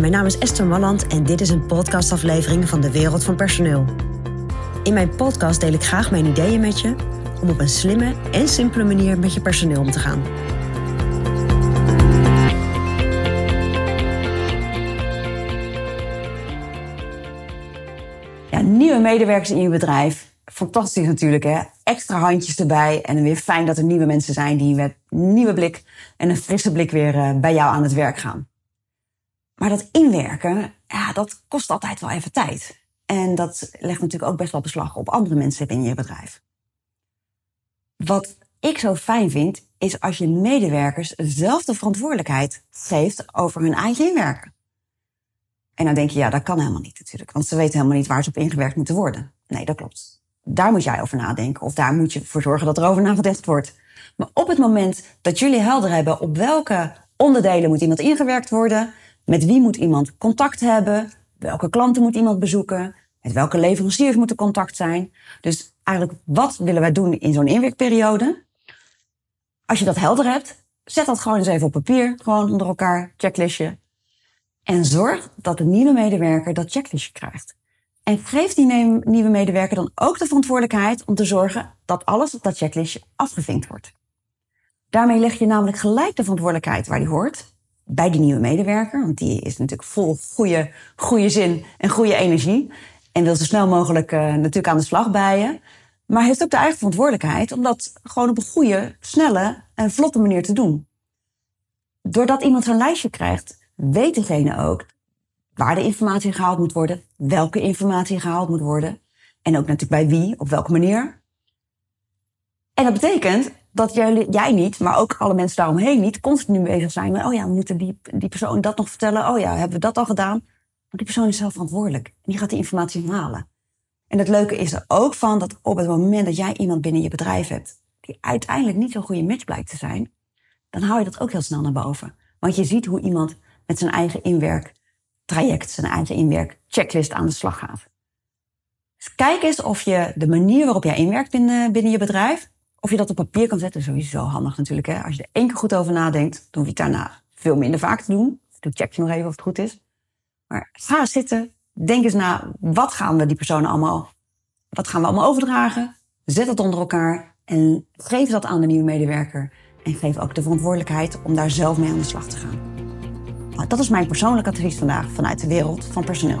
Mijn naam is Esther Malland en dit is een podcastaflevering van de Wereld van Personeel. In mijn podcast deel ik graag mijn ideeën met je om op een slimme en simpele manier met je personeel om te gaan. Ja, nieuwe medewerkers in je bedrijf. Fantastisch natuurlijk, hè? Extra handjes erbij. En weer fijn dat er nieuwe mensen zijn die met nieuwe blik en een frisse blik weer eh, bij jou aan het werk gaan. Maar dat inwerken, ja, dat kost altijd wel even tijd. En dat legt natuurlijk ook best wel beslag op andere mensen in je bedrijf. Wat ik zo fijn vind, is als je medewerkers zelf de verantwoordelijkheid geeft over hun eigen inwerken. En dan denk je, ja, dat kan helemaal niet natuurlijk. Want ze weten helemaal niet waar ze op ingewerkt moeten worden. Nee, dat klopt. Daar moet jij over nadenken. Of daar moet je voor zorgen dat er over nagedacht wordt. Maar op het moment dat jullie helder hebben op welke onderdelen moet iemand ingewerkt worden, met wie moet iemand contact hebben, welke klanten moet iemand bezoeken, met welke leveranciers moet er contact zijn. Dus eigenlijk, wat willen wij doen in zo'n inwerkperiode? Als je dat helder hebt, zet dat gewoon eens even op papier, gewoon onder elkaar, checklistje. En zorg dat de nieuwe medewerker dat checklistje krijgt. En geef die nieuwe medewerker dan ook de verantwoordelijkheid om te zorgen dat alles op dat checklistje afgevinkt wordt. Daarmee leg je namelijk gelijk de verantwoordelijkheid waar die hoort, bij die nieuwe medewerker. Want die is natuurlijk vol goede, goede zin en goede energie. En wil zo snel mogelijk uh, natuurlijk aan de slag bij je. Maar heeft ook de eigen verantwoordelijkheid om dat gewoon op een goede, snelle en vlotte manier te doen. Doordat iemand zo'n lijstje krijgt, weet degene ook waar de informatie gehaald moet worden, welke informatie gehaald moet worden. En ook natuurlijk bij wie, op welke manier. En dat betekent dat jij, jij niet, maar ook alle mensen daaromheen niet, continu bezig zijn met, oh ja, moeten die, die persoon dat nog vertellen. Oh ja, hebben we dat al gedaan? Maar die persoon is zelf verantwoordelijk. En die gaat die informatie halen. En het leuke is er ook van dat op het moment dat jij iemand binnen je bedrijf hebt, die uiteindelijk niet zo'n goede match blijkt te zijn, dan hou je dat ook heel snel naar boven. Want je ziet hoe iemand met zijn eigen inwerktraject, zijn eigen inwerkchecklist aan de slag gaat. Dus kijk eens of je de manier waarop jij inwerkt binnen, binnen je bedrijf, of je dat op papier kan zetten, sowieso handig natuurlijk. Hè? Als je er één keer goed over nadenkt, dan hoef je het daarna veel minder vaak te doen. Dan check je nog even of het goed is. Maar ga zitten, denk eens na, wat gaan we die personen allemaal, wat gaan we allemaal overdragen? Zet het onder elkaar en geef dat aan de nieuwe medewerker. En geef ook de verantwoordelijkheid om daar zelf mee aan de slag te gaan. Nou, dat is mijn persoonlijke advies vandaag vanuit de wereld van personeel.